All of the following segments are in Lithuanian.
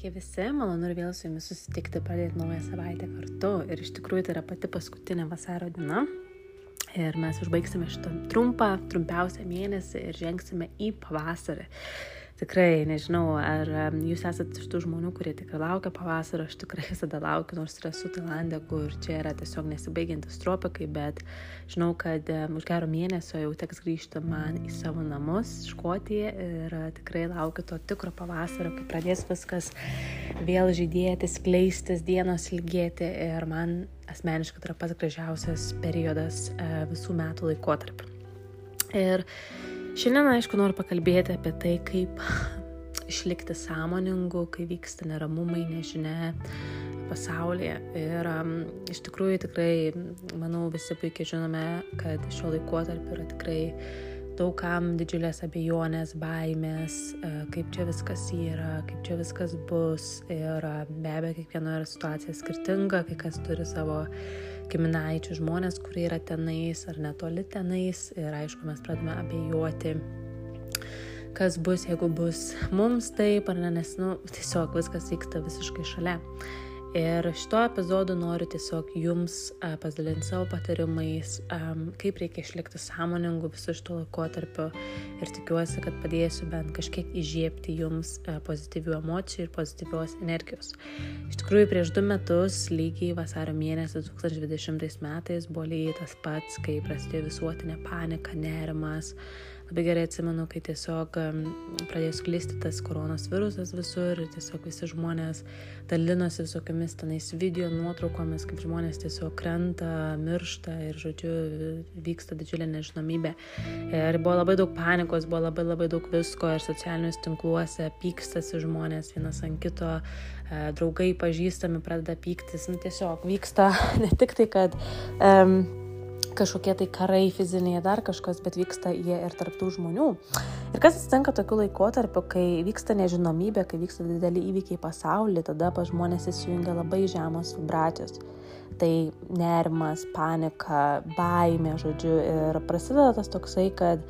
Sveiki visi, malonu ir vėl su jumis susitikti, pradėti naują savaitę kartu. Ir iš tikrųjų tai yra pati paskutinė vasario diena. Ir mes užbaigsime šitą trumpą, trumpiausią mėnesį ir žengsime į pavasarį tikrai nežinau, ar jūs esate iš tų žmonių, kurie tikrai laukia pavasario, aš tikrai visada laukiu, nors ir esu Tailandė, kur čia yra tiesiog nesibaigiantis tropikai, bet žinau, kad už gero mėnesio jau teks grįžti man į savo namus, Škotiją ir tikrai laukiu to tikro pavasario, kai pradės viskas vėl žydėti, skleistis, dienos ilgėti ir man asmeniškai tai yra pats gražiausias periodas e, visų metų laikotarpiu. Ir Šiandien, aišku, noriu pakalbėti apie tai, kaip išlikti sąmoningu, kai vyksta neramumai, nežinia pasaulyje. Ir um, iš tikrųjų tikrai, manau, visi puikiai žinome, kad šiuo laikotarpiu yra tikrai daugam didžiulės abejonės, baimės, e, kaip čia viskas yra, kaip čia viskas bus. Ir e, be abejo, kiekviena situacija skirtinga, kai kas turi savo giminaičių žmonės, kurie yra tenais ar netoli tenais. Ir aišku, mes pradame abejoti kas bus, jeigu bus mums taip ar ne, nes, nu, tiesiog viskas vyksta visiškai šalia. Ir šito epizodu noriu tiesiog jums pasidalinti savo patarimais, kaip reikia išlikti sąmoningu visu šito laikotarpiu ir tikiuosi, kad padėsiu bent kažkiek įžiepti jums pozityvių emocijų ir pozityvios energijos. Iš tikrųjų, prieš du metus, lygiai vasario mėnesį 2020 metais, buvo lygiai tas pats, kai prasidėjo visuotinė panika, nerimas labai gerai atsimenu, kai tiesiog pradėjo sklisti tas koronos virusas visur ir tiesiog visi žmonės dalinosi visokiamis tenais video nuotraukomis, kaip žmonės tiesiog krenta, miršta ir, žodžiu, vyksta didžiulė nežinomybė. Ir buvo labai daug panikos, buvo labai labai daug visko ir socialiniuose tinkluose pykstasi žmonės vienas ant kito, e, draugai pažįstami pradeda pyktis, nu tiesiog vyksta ne tik tai, kad um, kažkokie tai karai fiziniai, dar kažkas, bet vyksta jie ir tarptų žmonių. Ir kas atsitinka tokiu laikotarpiu, kai vyksta nežinomybė, kai vyksta dideli įvykiai pasaulyje, tada pa žmonės įsijungia labai žemos vibracijos. Tai nerimas, panika, baimė, žodžiu, ir prasideda tas toksai, kad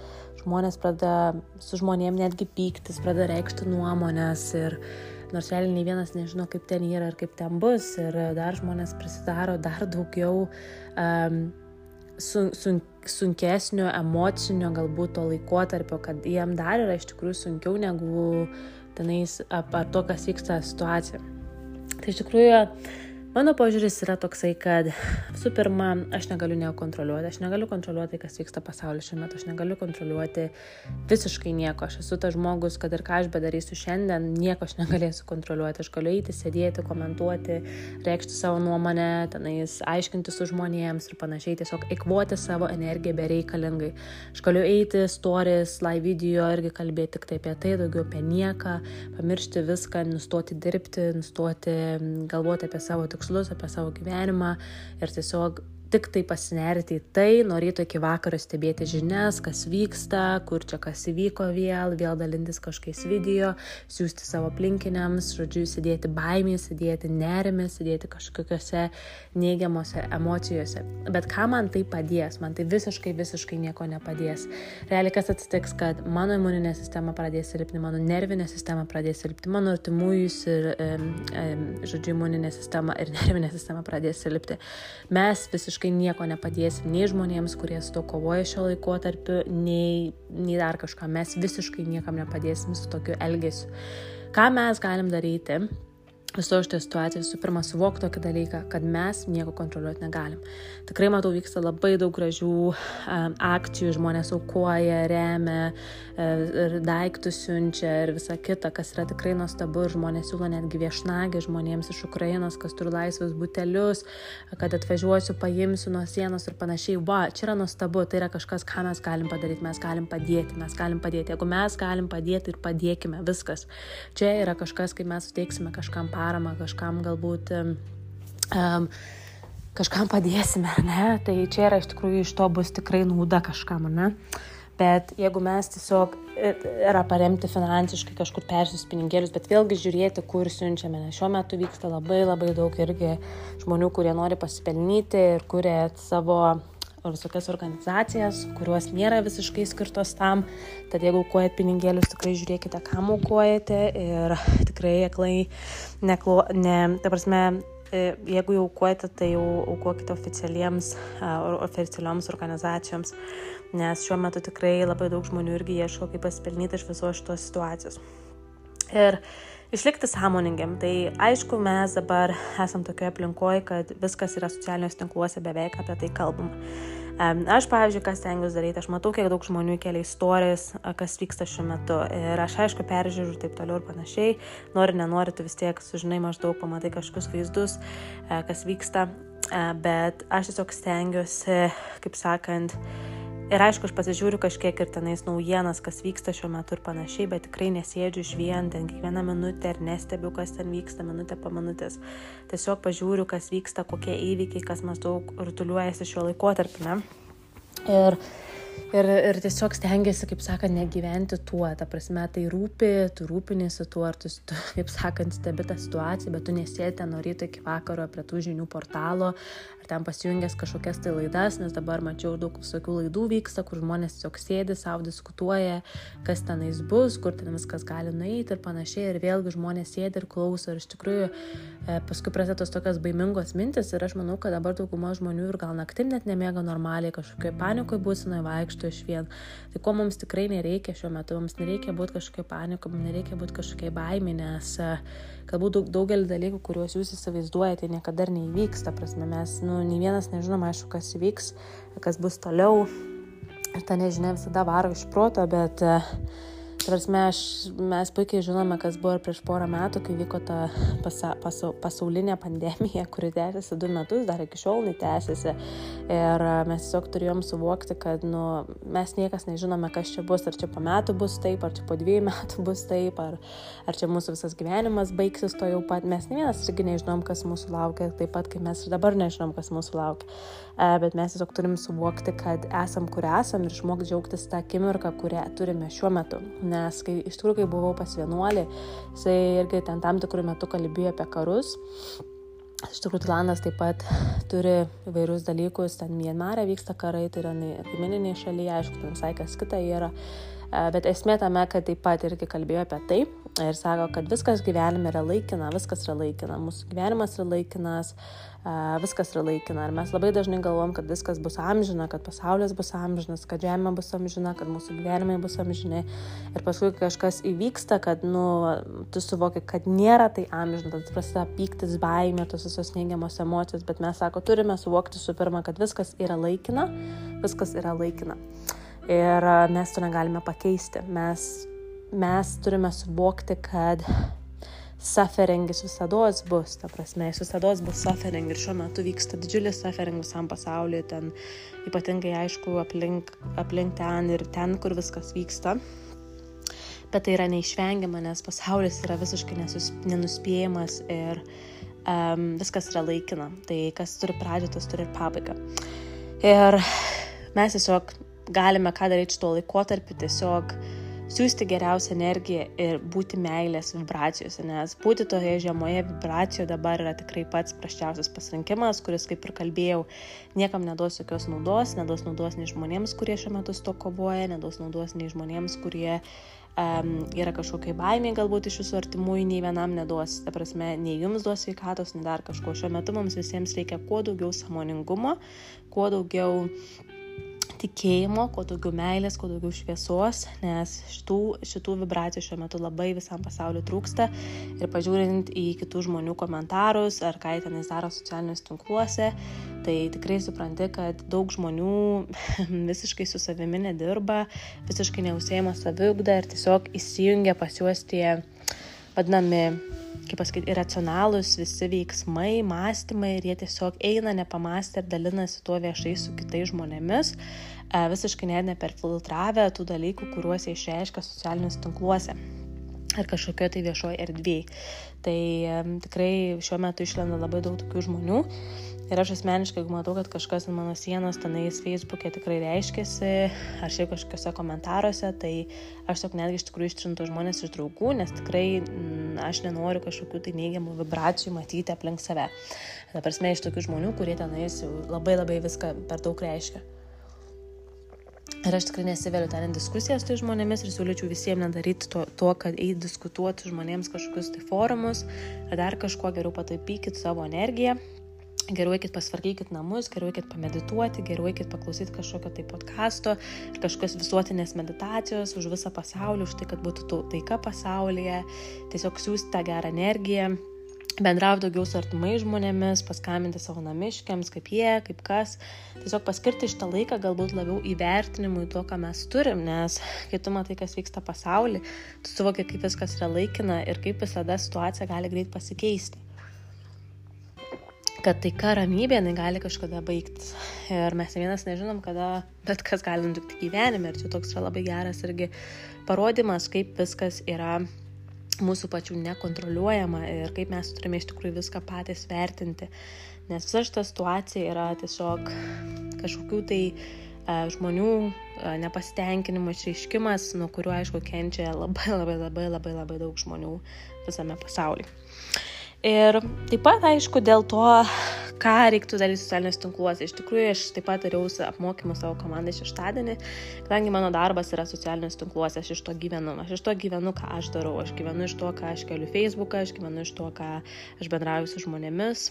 žmonės pradeda su žmonėm netgi pyktis, pradeda reikšti nuomonės ir nors realiai nei vienas nežino, kaip ten yra ir kaip ten bus, ir dar žmonės prisidaro dar daugiau um, sun, sun, sunkesnio emocinio galbūt to laikotarpio, kad jiem dar yra iš tikrųjų sunkiau negu tenais ap, ar to, kas vyksta situacija. Tai iš tikrųjų Mano požiūris yra toksai, kad visų pirma, aš negaliu nieko kontroliuoti, aš negaliu kontroliuoti, kas vyksta pasaulyje šiuo metu, aš negaliu kontroliuoti visiškai nieko. Aš esu tas žmogus, kad ir ką aš bedarysiu šiandien, nieko aš negalėsiu kontroliuoti. Aš galiu eiti, sėdėti, komentuoti, reikšti savo nuomonę, tenais aiškinti su žmonėms ir panašiai, tiesiog eikvoti savo energiją bereikalingai. Aš galiu eiti, stories, live video irgi kalbėti tik tai apie tai, daugiau apie nieką, pamiršti viską, nustoti dirbti, nustoti galvoti apie savo tikslus tikslus, apie savo gyvenimą ir tiesiog tik tai pasinerti į tai, nuo ryto iki vakaro stebėti žinias, kas vyksta, kur čia kas įvyko vėl, vėl dalintis kažkokiais video, siūsti savo aplinkiniams, žodžiu, sėdėti baimėje, sėdėti nerime, sėdėti kažkokiose neigiamose emocijose. Bet ką man tai padės? Man tai visiškai, visiškai nieko nepadės. Realiai kas atsitiks, kad mano imuninė sistema pradės silpti, mano nervinė sistema pradės silpti, mano artimųjų ir, žodžiu, imuninė sistema ir nervinė sistema pradės silpti. Mes visiškai visiškai nieko nepadėsim nei žmonėms, kurie su to kovoja šio laikotarpiu, nei, nei dar kažką. Mes visiškai niekam nepadėsim su tokiu elgesiu. Ką mes galim daryti? Viso šitą situaciją visų pirma suvokti tokį dalyką, kad mes nieko kontroliuoti negalim. Tikrai matau, vyksta labai daug gražių um, akcijų, žmonės aukoja, remia, e, ir daiktus siunčia ir visa kita, kas yra tikrai nuostabu žmonės siūlo netgi viešnagį žmonėms iš Ukrainos, kas turi laisvus butelius, kad atvažiuosiu, paimsiu nuo sienos ir panašiai. Va, čia yra nuostabu, tai yra kažkas, ką mes galim padaryti, mes galim padėti, mes galim padėti. Jeigu mes galim padėti ir padėkime, viskas. Čia yra kažkas, kai mes suteiksime kažkam pavyzdį paramą, kažkam galbūt um, kažkam padėsime, ne? Tai čia yra iš tikrųjų iš to bus tikrai nauda kažkam, ne? Bet jeigu mes tiesiog e, yra paremti finansiškai kažkur persius pinigėlius, bet vėlgi žiūrėti, kur siunčiame, nes šiuo metu vyksta labai labai daug irgi žmonių, kurie nori pasipelnyti ir kuria savo visokias organizacijas, kurios nėra visiškai skirtos tam. Tad jeigu aukojat pinigėlius, tikrai žiūrėkite, kam aukojate ir tikrai aklai, neklo, ne, ta prasme, e, jeigu jau aukojate, tai jau aukokite oficialiems, oficialioms organizacijoms, nes šiuo metu tikrai labai daug žmonių irgi ieško, kaip pasipelnyti iš visos šitos situacijos. Ir išlikti sąmoningiam. Tai aišku, mes dabar esam tokioje aplinkoje, kad viskas yra socialiniuose tinkluose beveik apie tai kalbam. Aš, pavyzdžiui, kas tengiuosi daryti, aš matau, kiek daug žmonių kelia istorijas, kas vyksta šiuo metu. Ir aš, aišku, peržiūriu taip toliau ir panašiai. Nori, nenori, tu vis tiek sužinai maždaug, pamatai kažkokius vaizdus, kas vyksta. Bet aš tiesiog stengiuosi, kaip sakant, Ir aišku, aš pasižiūriu kažkiek ir tenais naujienas, kas vyksta šiuo metu ir panašiai, bet tikrai nesėdžiu iš vien ten kiekvieną minutę ir nestebiu, kas ten vyksta minutę po minutės. Tiesiog pažiūriu, kas vyksta, kokie įvykiai, kas maždaug rutuliuojasi šiuo laikotarpiu. Ir Ir, ir tiesiog stengiasi, kaip sakant, negyventi tuo, ta prasme, tai rūpi, tu rūpinėsi tuo, ar tu, tu kaip sakant, stebi tą situaciją, bet tu nesėdi nuo ryto iki vakaro prie tų žinių portalo, ar ten pasijungęs kažkokias tai laidas, nes dabar mačiau daug visokių laidų vyksta, kur žmonės tiesiog sėdi, savo diskutuoja, kas tenais bus, kur ten viskas gali nueiti ir panašiai, ir vėlgi žmonės sėdi ir klauso, ir iš tikrųjų e, paskui prasideda tos tokios baimingos mintis, ir aš manau, kad dabar dauguma žmonių ir gal naktim net nemiega normaliai, kažkokioje panikoje būsinoje vaikšto vaikšto iš vien. Tai ko mums tikrai nereikia šiuo metu, mums nereikia būti kažkokiai panikom, nereikia būti kažkokiai baimė, nes e, galbūt daug, daugelį dalykų, kuriuos jūs įsivaizduojate, niekada neįvyks. Ta prasme, mes, nu, nei vienas nežinom, aišku, kas įvyks, kas bus toliau. Ir ta nežinia visada varo iš proto, bet uh, Prasme, aš, mes puikiai žinome, kas buvo ir prieš porą metų, kai vyko ta pasa, pasa, pasaulinė pandemija, kuri tęsiasi du metus, dar iki šiol netęsiasi. Ir mes tiesiog turėjom suvokti, kad nu, mes niekas nežinome, kas čia bus, ar čia po metų bus taip, ar čia po dviejų metų bus taip, ar, ar čia mūsų visas gyvenimas baigsis to jau pat. Mes ne vienas irgi nežinom, kas mūsų laukia, taip pat kaip mes ir dabar nežinom, kas mūsų laukia. Bet mes tiesiog turim suvokti, kad esam, kur esam ir išmokti džiaugtis tą akimirką, kurią turime šiuo metu. Nes kai iš tikrųjų, kai buvau pas vienuolį, jisai irgi ten tam tikrų metų kalbėjo apie karus. Iš tikrųjų, Tailandas taip pat turi įvairius dalykus, ten Mienmarė vyksta karai, tai yra kaimininė šalyje, aišku, ten visai kas kita yra, bet esmė tame, kad taip pat irgi kalbėjo apie tai ir sako, kad viskas gyvenime yra laikina, viskas yra laikina, mūsų gyvenimas yra laikinas, viskas yra laikina. Ir mes labai dažnai galvom, kad viskas bus amžina, kad pasaulis bus amžinas, kad žemė bus amžina, kad mūsų gyvenimai bus amžini. Ir paskui kažkas įvyksta, kad, nu, tu suvoki, kad nėra tai amžina, tada prasideda pyktis, baimė, tos visos neigiamos emocijos, bet mes, sako, turime suvokti su pirma, kad viskas yra laikina, viskas yra laikina. Ir mes to negalime pakeisti. Mes, mes turime suvokti, kad sufferingis visada bus, ta prasme, jis visada bus suffering ir šiuo metu vyksta didžiulis suffering visam pasauliu, ten ypatingai aišku aplink, aplink ten ir ten, kur viskas vyksta. Bet tai yra neišvengiama, nes pasaulis yra visiškai nesus, nenuspėjamas ir um, viskas yra laikina. Tai kas turi pradžią, tas turi ir pabaigą. Ir mes tiesiog galime ką daryti šituo laikotarpiu, tiesiog uh, siūsti geriausią energiją ir būti meilės vibracijose, nes būti toje žemoje vibracijoje dabar yra tikrai pats praščiausias pasirinkimas, kuris, kaip ir kalbėjau, niekam neduos jokios naudos, neduos naudos nei žmonėms, kurie šiuo metu to kovoja, neduos naudos nei žmonėms, kurie um, yra kažkokiai baimiai galbūt iš jūsų artimųjų, nei vienam neduos, ta prasme, nei jums duos sveikatos, nei dar kažko. Šiuo metu mums visiems reikia kuo daugiau samoningumo, kuo daugiau tikėjimo, kuo daugiau meilės, kuo daugiau šviesos, nes šitų, šitų vibracijų šiuo metu labai visam pasauliu trūksta. Ir pažiūrint į kitų žmonių komentarus ar ką jie tenais daro socialiniuose tinkluose, tai tikrai supranti, kad daug žmonių visiškai su savimi nedirba, visiškai neusėjama saviugda ir tiesiog įsijungia pas juos tie vadinami kaip pasakyti, iracionalūs visi veiksmai, mąstymai ir jie tiesiog eina nepamastę ir dalinasi tuo viešai su kitais žmonėmis, e, visiškai net neperfiltravę tų dalykų, kuriuos jie išreiškia socialiniuose tinkluose ar kažkokioje tai viešoje erdvėje. Tai tikrai šiuo metu išlenda labai daug tokių žmonių Ir aš asmeniškai, jeigu matau, kad kažkas ant mano sienos tenais Facebook'e tikrai reiškiasi, ar šiaip kažkokiuose komentaruose, tai aš tiesiog netgi iš tikrųjų ištrintų žmonės iš draugų, nes tikrai m, mm, aš nenoriu kažkokių tai neigiamų vibracijų matyti aplink save. Ta prasme, iš tokių žmonių, kurie tenais labai labai viską per daug reiškia. Ir aš tikrai nesiveliu ten į diskusijas tai žmonėmis ir siūlyčiau visiems nedaryti to, to kad eiti diskutuoti žmonėms kažkokius tai forumus, ar dar kažkuo geriau pataipykit savo energiją. Geriau eikit pasvarkykit namus, geriau eikit pamedituoti, geriau eikit paklausyti kažkokio tai podkasto ir kažkokios visuotinės meditacijos už visą pasaulį, už tai, kad būtų taika pasaulyje, tiesiog siūsti tą gerą energiją bendrauti daugiau su artimai žmonėmis, paskambinti savo namiškiams, kaip jie, kaip kas. Tiesiog paskirti šitą laiką galbūt labiau įvertinimui to, ką mes turim, nes kai tu matai, kas vyksta pasaulyje, tu suvoki, kaip viskas yra laikina ir kaip visada situacija gali greit pasikeisti. Kad taika ramybė, jinai gali kažkada baigtis. Ir mes vienas nežinom, kada bet kas gali nutikti gyvenime. Ir čia toks yra labai geras irgi parodimas, kaip viskas yra mūsų pačių nekontroliuojama ir kaip mes turime iš tikrųjų viską patys vertinti. Nes visa šita situacija yra tiesiog kažkokių tai žmonių nepasitenkinimo išreiškimas, nuo kuriuo aišku kenčia labai labai labai labai labai daug žmonių visame pasaulyje. Ir taip pat, aišku, dėl to, ką reiktų daryti socialiniuose tinkluose. Iš tikrųjų, aš taip pat dariau apmokymų savo komandai šeštadienį, kadangi mano darbas yra socialiniuose tinkluose, aš iš to gyvenu. Aš iš to gyvenu, ką aš darau. Aš gyvenu iš to, ką aš keliu Facebooką, aš gyvenu iš to, ką aš bendrauju su žmonėmis,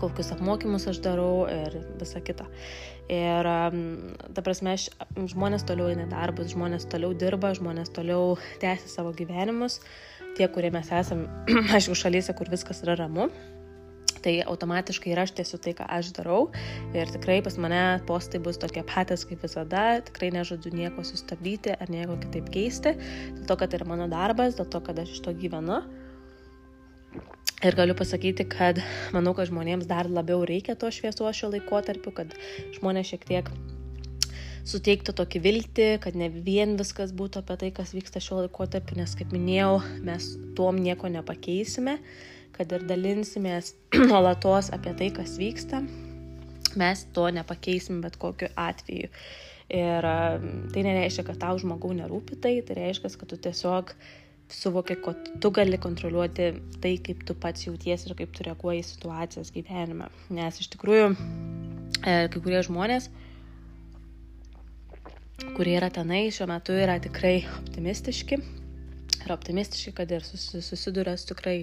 kokius apmokymus aš darau ir visa kita. Ir, ta prasme, aš, žmonės toliau eina darbus, žmonės toliau dirba, žmonės toliau tęsia savo gyvenimus tie, kurie mes esame, aišku, šalyse, kur viskas yra ramu, tai automatiškai ir aš tiesiu tai, ką aš darau. Ir tikrai pas mane postai bus tokie patys kaip visada, tikrai nežodžiu nieko sustabdyti ar nieko kitaip keisti, dėl to, kad tai yra mano darbas, dėl to, kad aš iš to gyvenu. Ir galiu pasakyti, kad manau, kad žmonėms dar labiau reikia to šviesos šio laikotarpiu, kad žmonės šiek tiek suteiktų tokį viltį, kad ne vien viskas būtų apie tai, kas vyksta šiuo laikotarpiu, nes kaip minėjau, mes tuom nieko nepakeisime, kad ir dalinsimės nuolatos apie tai, kas vyksta, mes to nepakeisim bet kokiu atveju. Ir tai nereiškia, kad tau žmogau nerūpi tai, tai reiškia, kad tu tiesiog suvoki, kad tu gali kontroliuoti tai, kaip tu pats jauties ir kaip tu reaguoji į situacijas gyvenime. Nes iš tikrųjų, e, kai kurie žmonės, kurie yra tenai šiuo metu yra tikrai optimistiški. Ir optimistiški, kad ir susiduria su tikrai,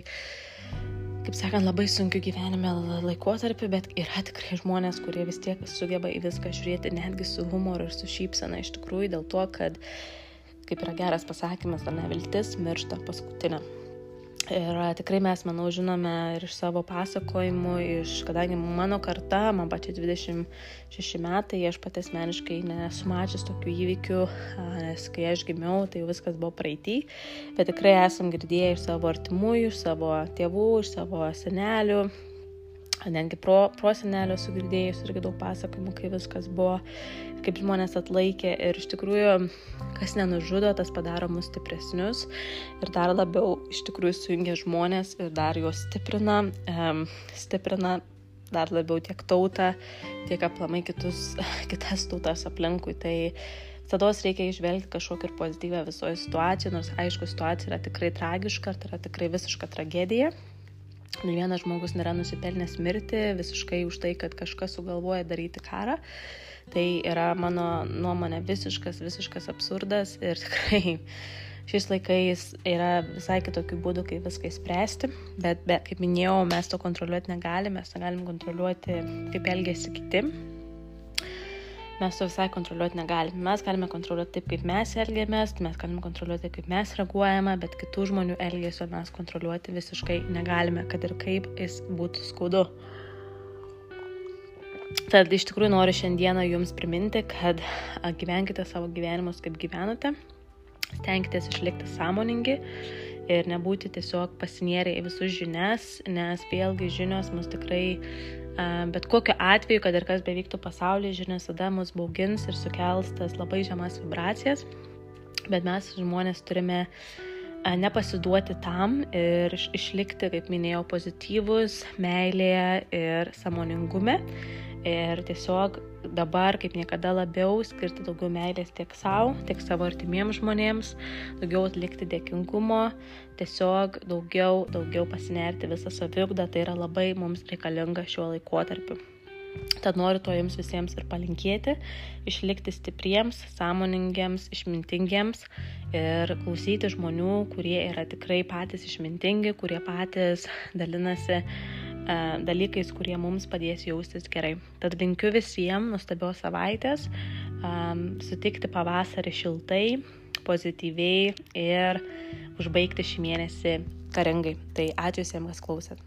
kaip sakant, labai sunkiu gyvenime laikotarpiu, bet yra tikrai žmonės, kurie vis tiek sugeba į viską žiūrėti netgi su humoru ir su šypsena iš tikrųjų dėl to, kad, kaip yra geras pasakymas, ar ne viltis miršta paskutinė. Ir tikrai mes, manau, žinome ir iš savo pasakojimų, iš, kadangi mano karta, man pačiai 26 metai, aš pati asmeniškai nesu mačius tokių įvykių, nes kai aš gimiau, tai viskas buvo praeitį, bet tikrai esam girdėję iš savo artimųjų, iš savo tėvų, iš savo senelių, netgi pro, prosenelio sugirdėjus irgi daug pasakojimų, kai viskas buvo, kaip žmonės atlaikė ir iš tikrųjų, kas nenužudo, tas padaro mus stipresnius ir dar labiau iš tikrųjų sujungia žmonės ir dar juos stiprina, um, stiprina dar labiau tiek tautą, tiek aplamai kitus, kitas tautas aplinkui. Tai tada reikia išvelgti kažkokią ir pozityvę visoje situacijoje, nors aišku, situacija yra tikrai tragiška, tai yra tikrai visiška tragedija. Ne vienas žmogus nėra nusipelnęs mirti visiškai už tai, kad kažkas sugalvoja daryti karą. Tai yra mano nuomonė visiškas, visiškas absurdas ir tikrai šiais laikais yra visai kitokių būdų, kaip viską įspręsti, bet, bet kaip minėjau, mes to kontroliuoti negalime, mes negalim kontroliuoti, kaip elgesi kiti, mes to visai kontroliuoti negalime. Mes galime kontroliuoti taip, kaip mes elgiamės, mes galime kontroliuoti, kaip mes reaguojame, bet kitų žmonių elgesio mes kontroliuoti visiškai negalime, kad ir kaip jis būtų skaudu. Tad iš tikrųjų noriu šiandieną jums priminti, kad gyvenkite savo gyvenimus, kaip gyvenate, stenkitės išlikti sąmoningi ir nebūti tiesiog pasinėrę į visus žinias, nes vėlgi žinios mus tikrai Bet kokiu atveju, kad ir kas bevyktų pasaulyje, žinios tada mus baugins ir sukels tas labai žemas vibracijas. Bet mes žmonės turime nepasiduoti tam ir išlikti, kaip minėjau, pozityvus, meilėje ir samoningume. Ir tiesiog dabar, kaip niekada labiau, skirti daugiau meilės tiek savo, tiek savo artimiems žmonėms, daugiau atlikti dėkingumo, tiesiog daugiau, daugiau pasinerti visą savigdą, tai yra labai mums reikalinga šiuo laikotarpiu. Tad noriu to jums visiems ir palinkėti, išlikti stipriems, sąmoningiems, išmintingiems ir klausyti žmonių, kurie yra tikrai patys išmintingi, kurie patys dalinasi e, dalykais, kurie mums padės jaustis gerai. Tad linkiu visiems nuostabios savaitės, sutikti pavasarį šiltai, pozityviai ir užbaigti šį mėnesį karingai. Tai ačiū visiems, kas klausėt.